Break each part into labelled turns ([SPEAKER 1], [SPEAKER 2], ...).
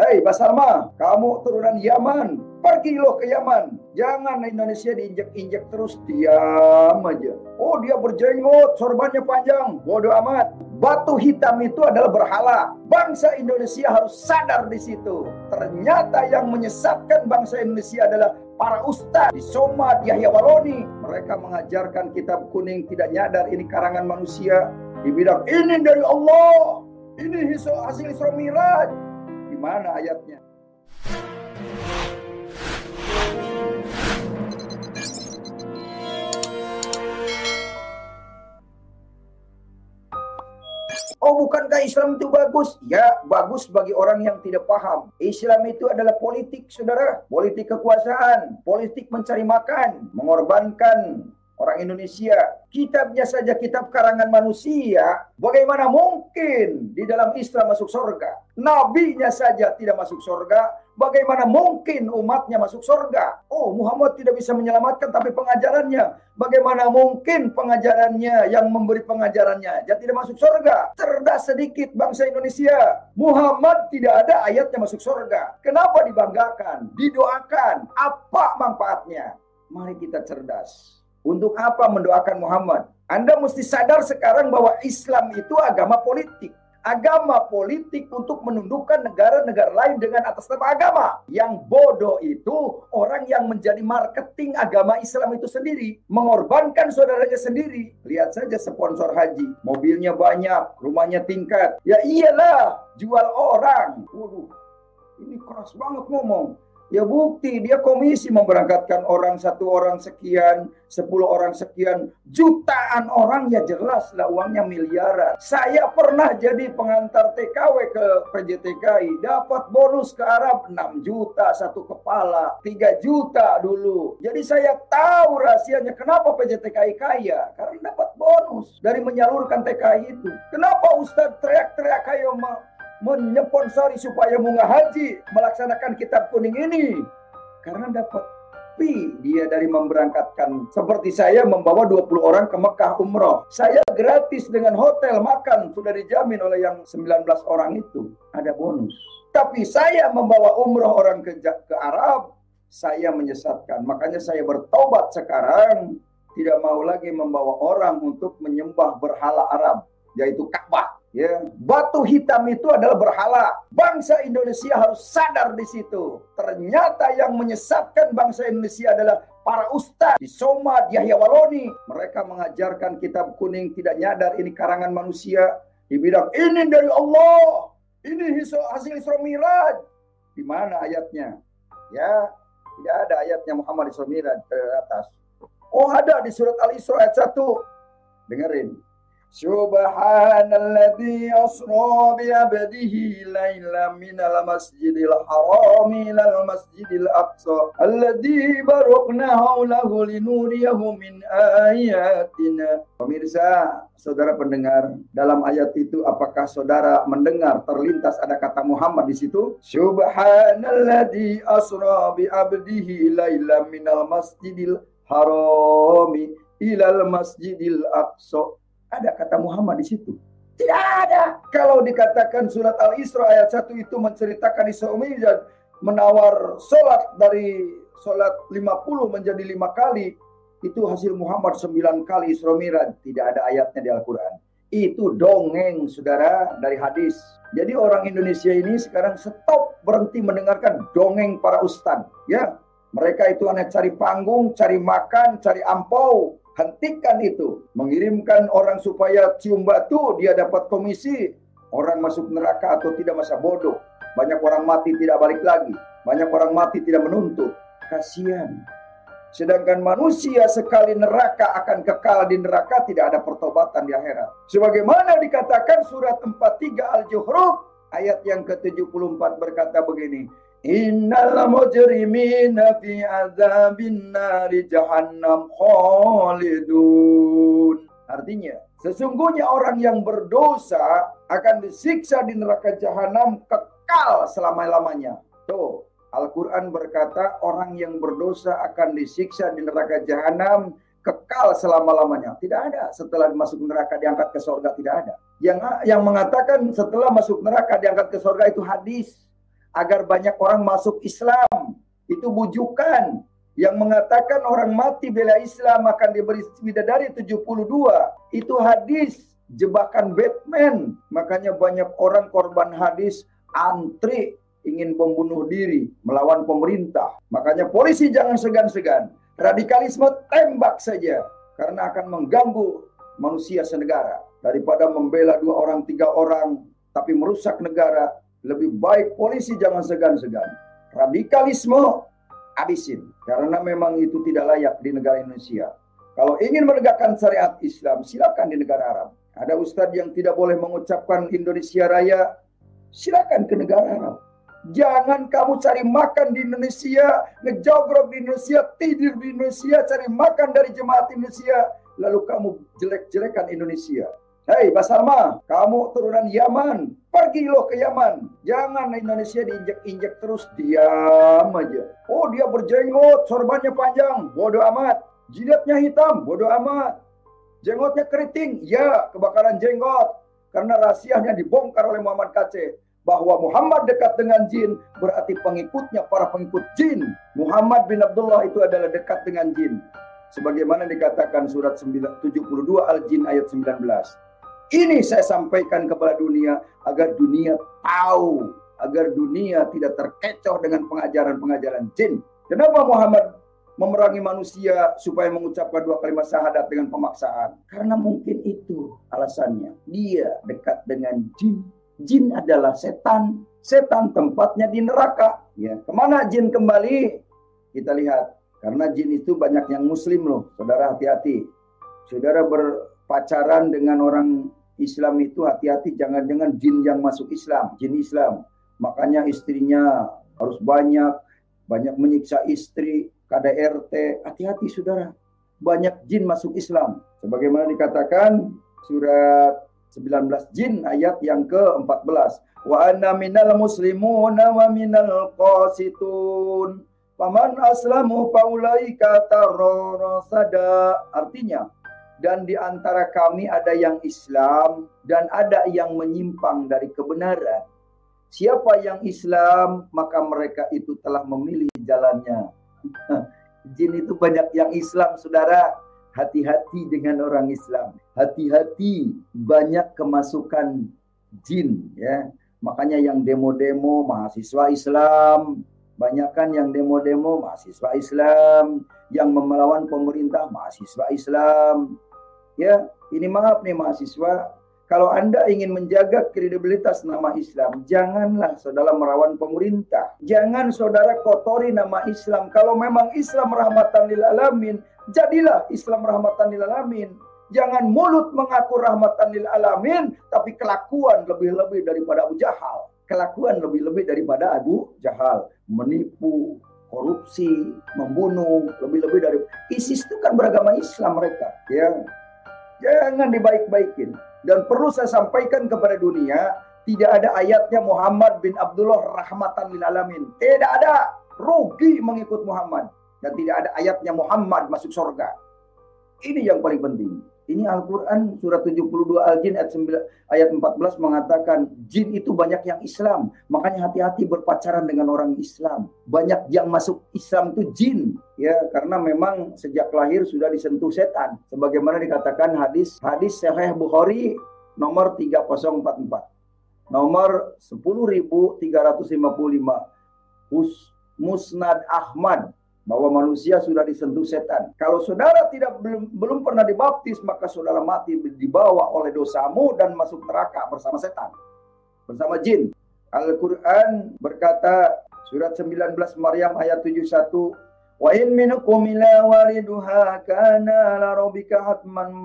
[SPEAKER 1] Hei Basalma, kamu turunan Yaman, pergi loh ke Yaman. Jangan Indonesia diinjek-injek terus, diam aja. Oh dia berjenggot, sorbannya panjang, bodoh amat. Batu hitam itu adalah berhala. Bangsa Indonesia harus sadar di situ. Ternyata yang menyesatkan bangsa Indonesia adalah para ustadz di Somad, Yahya Waloni. Mereka mengajarkan kitab kuning tidak nyadar ini karangan manusia. Di bidang ini dari Allah. Ini hasil Isra Miraj mana ayatnya? Oh bukankah Islam itu bagus? Ya bagus bagi orang yang tidak paham. Islam itu adalah politik saudara. Politik kekuasaan. Politik mencari makan. Mengorbankan orang Indonesia. Kitabnya saja kitab karangan manusia, bagaimana mungkin di dalam Islam masuk surga? Nabinya saja tidak masuk surga, bagaimana mungkin umatnya masuk surga? Oh, Muhammad tidak bisa menyelamatkan tapi pengajarannya, bagaimana mungkin pengajarannya yang memberi pengajarannya jadi tidak masuk surga? Cerdas sedikit bangsa Indonesia. Muhammad tidak ada ayatnya masuk surga. Kenapa dibanggakan? Didoakan. Apa manfaatnya? Mari kita cerdas untuk apa mendoakan Muhammad? Anda mesti sadar sekarang bahwa Islam itu agama politik. Agama politik untuk menundukkan negara-negara lain dengan atas nama agama. Yang bodoh itu orang yang menjadi marketing agama Islam itu sendiri. Mengorbankan saudaranya sendiri. Lihat saja sponsor haji. Mobilnya banyak, rumahnya tingkat. Ya iyalah, jual orang. Waduh, ini keras banget ngomong Ya bukti dia komisi memberangkatkan orang satu orang sekian, sepuluh orang sekian, jutaan orang ya jelas lah uangnya miliaran. Saya pernah jadi pengantar TKW ke PJTKI, dapat bonus ke Arab 6 juta satu kepala, 3 juta dulu. Jadi saya tahu rahasianya kenapa PJTKI kaya, karena dapat bonus dari menyalurkan TKI itu. Kenapa Ustadz teriak-teriak kayak menyponsori supaya munggah haji melaksanakan kitab kuning ini. Karena dapat pi dia dari memberangkatkan. Seperti saya membawa 20 orang ke Mekah umroh. Saya gratis dengan hotel makan sudah dijamin oleh yang 19 orang itu. Ada bonus. Tapi saya membawa umroh orang ke, ke Arab saya menyesatkan. Makanya saya bertobat sekarang. Tidak mau lagi membawa orang untuk menyembah berhala Arab yaitu Ka'bah Ya, batu hitam itu adalah berhala. Bangsa Indonesia harus sadar di situ. Ternyata yang menyesatkan bangsa Indonesia adalah para ustadz di Somad, Yahya Waloni. Mereka mengajarkan kitab kuning tidak nyadar ini karangan manusia. Di bidang ini dari Allah. Ini hasil Isra Miraj. Di mana ayatnya? Ya, tidak ada ayatnya Muhammad Isra Miraj ke atas. Oh ada di surat Al-Isra ayat 1. Dengerin. Subhanalladzi asra bi abdihi lailan minal masjidil harami ilal masjidil aqsa alladzi barakna haulahu linuriyahu min ayatina. Pemirsa, saudara pendengar, dalam ayat itu apakah saudara mendengar terlintas ada kata Muhammad di situ? Subhanalladzi asra bi abdihi laila minal masjidil harami ilal masjidil aqsa ada kata Muhammad di situ? Tidak ada. Kalau dikatakan surat Al-Isra ayat 1 itu menceritakan Isra Mi'raj menawar solat dari solat 50 menjadi lima kali itu hasil Muhammad 9 kali Isra Mi'raj tidak ada ayatnya di Al-Qur'an itu dongeng saudara dari hadis jadi orang Indonesia ini sekarang stop berhenti mendengarkan dongeng para ustadz ya mereka itu hanya cari panggung cari makan cari ampau Hentikan itu. Mengirimkan orang supaya cium batu, dia dapat komisi. Orang masuk neraka atau tidak masa bodoh. Banyak orang mati tidak balik lagi. Banyak orang mati tidak menuntut. Kasihan. Sedangkan manusia sekali neraka akan kekal di neraka tidak ada pertobatan di akhirat. Sebagaimana dikatakan surat 43 Al-Juhruf ayat yang ke-74 berkata begini. Innal mujrimina fi azabin nari jahannam khalidun. Artinya, sesungguhnya orang yang berdosa akan disiksa di neraka jahanam kekal selama-lamanya. Tuh, Al-Quran berkata orang yang berdosa akan disiksa di neraka jahanam kekal selama-lamanya. Tidak ada setelah masuk neraka diangkat ke surga tidak ada. Yang yang mengatakan setelah masuk neraka diangkat ke surga itu hadis agar banyak orang masuk Islam. Itu bujukan yang mengatakan orang mati bela Islam akan diberi bidadari 72. Itu hadis jebakan Batman. Makanya banyak orang korban hadis antri ingin membunuh diri melawan pemerintah. Makanya polisi jangan segan-segan. Radikalisme tembak saja karena akan mengganggu manusia senegara. Daripada membela dua orang, tiga orang, tapi merusak negara, lebih baik polisi jangan segan-segan. Radikalisme habisin karena memang itu tidak layak di negara Indonesia. Kalau ingin menegakkan syariat Islam, silakan di negara Arab. Ada ustadz yang tidak boleh mengucapkan Indonesia Raya, silakan ke negara Arab. Jangan kamu cari makan di Indonesia, ngejogrok di Indonesia, tidur di Indonesia, cari makan dari jemaat Indonesia, lalu kamu jelek-jelekan Indonesia. Hei Basarma, kamu turunan Yaman, pergi lo ke Yaman. Jangan Indonesia diinjek-injek terus, diam aja. Oh dia berjenggot, sorbannya panjang, bodoh amat. Jidatnya hitam, bodoh amat. Jenggotnya keriting, ya kebakaran jenggot. Karena rahasianya dibongkar oleh Muhammad Kace bahwa Muhammad dekat dengan jin berarti pengikutnya para pengikut jin. Muhammad bin Abdullah itu adalah dekat dengan jin. Sebagaimana dikatakan surat 72 Al-Jin ayat 19. Ini saya sampaikan kepada dunia agar dunia tahu, agar dunia tidak terkecoh dengan pengajaran-pengajaran jin. Kenapa Muhammad memerangi manusia supaya mengucapkan dua kalimat syahadat dengan pemaksaan? Karena mungkin itu alasannya. Dia dekat dengan jin jin adalah setan. Setan tempatnya di neraka. Ya, ke mana jin kembali? Kita lihat. Karena jin itu banyak yang muslim loh. Saudara hati-hati. Saudara berpacaran dengan orang Islam itu hati-hati. Jangan-jangan jin yang masuk Islam. Jin Islam. Makanya istrinya harus banyak. Banyak menyiksa istri. KDRT. Hati-hati saudara. Banyak jin masuk Islam. Sebagaimana dikatakan surat 19 jin ayat yang ke-14. Wa anna minal muslimuna wa minal qasitun. Paman aslamu paulaika tarorosada. Artinya, dan di antara kami ada yang Islam dan ada yang menyimpang dari kebenaran. Siapa yang Islam, maka mereka itu telah memilih jalannya. Jin itu banyak yang Islam, saudara hati-hati dengan orang Islam. Hati-hati banyak kemasukan jin ya. Makanya yang demo-demo mahasiswa Islam, banyak kan yang demo-demo mahasiswa Islam, yang melawan pemerintah mahasiswa Islam. Ya, ini maaf nih mahasiswa, kalau Anda ingin menjaga kredibilitas nama Islam, janganlah saudara merawan pemerintah. Jangan saudara kotori nama Islam. Kalau memang Islam rahmatan lil alamin, jadilah Islam rahmatan lil alamin. Jangan mulut mengaku rahmatan lil alamin, tapi kelakuan lebih-lebih daripada Abu Jahal. Kelakuan lebih-lebih daripada Abu Jahal. Menipu, korupsi, membunuh, lebih-lebih dari ISIS itu kan beragama Islam mereka, ya. Jangan dibaik-baikin. Dan perlu saya sampaikan kepada dunia, tidak ada ayatnya Muhammad bin Abdullah rahmatan lil alamin. Tidak ada. Rugi mengikut Muhammad dan tidak ada ayatnya Muhammad masuk surga. Ini yang paling penting. Ini Al-Quran surat 72 Al-Jin ayat, 9, ayat 14 mengatakan jin itu banyak yang Islam. Makanya hati-hati berpacaran dengan orang Islam. Banyak yang masuk Islam itu jin. ya Karena memang sejak lahir sudah disentuh setan. Sebagaimana dikatakan hadis hadis Sahih Bukhari nomor 3044. Nomor 10355. Musnad Ahmad bahwa manusia sudah disentuh setan. Kalau saudara tidak belum belum pernah dibaptis, maka saudara mati dibawa oleh dosamu dan masuk neraka bersama setan, bersama jin. Al-Quran berkata surat 19 Maryam ayat 71 Wa in minkum ila waliduha kana la rabbika hatman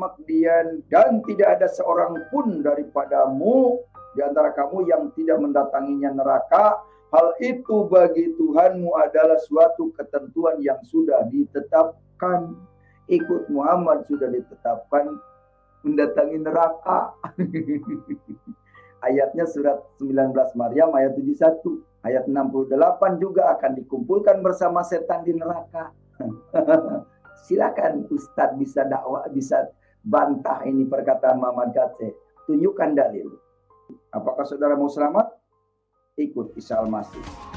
[SPEAKER 1] dan tidak ada seorang pun daripadamu di antara kamu yang tidak mendatanginya neraka Hal itu bagi Tuhanmu adalah suatu ketentuan yang sudah ditetapkan. Ikut Muhammad sudah ditetapkan mendatangi neraka. Ayatnya surat 19 Maryam ayat 71. Ayat 68 juga akan dikumpulkan bersama setan di neraka. Silakan Ustadz bisa dakwah, bisa bantah ini perkataan Muhammad Gatseh. Tunjukkan dalil. Apakah saudara mau selamat? Ikut Isa Al-Masih.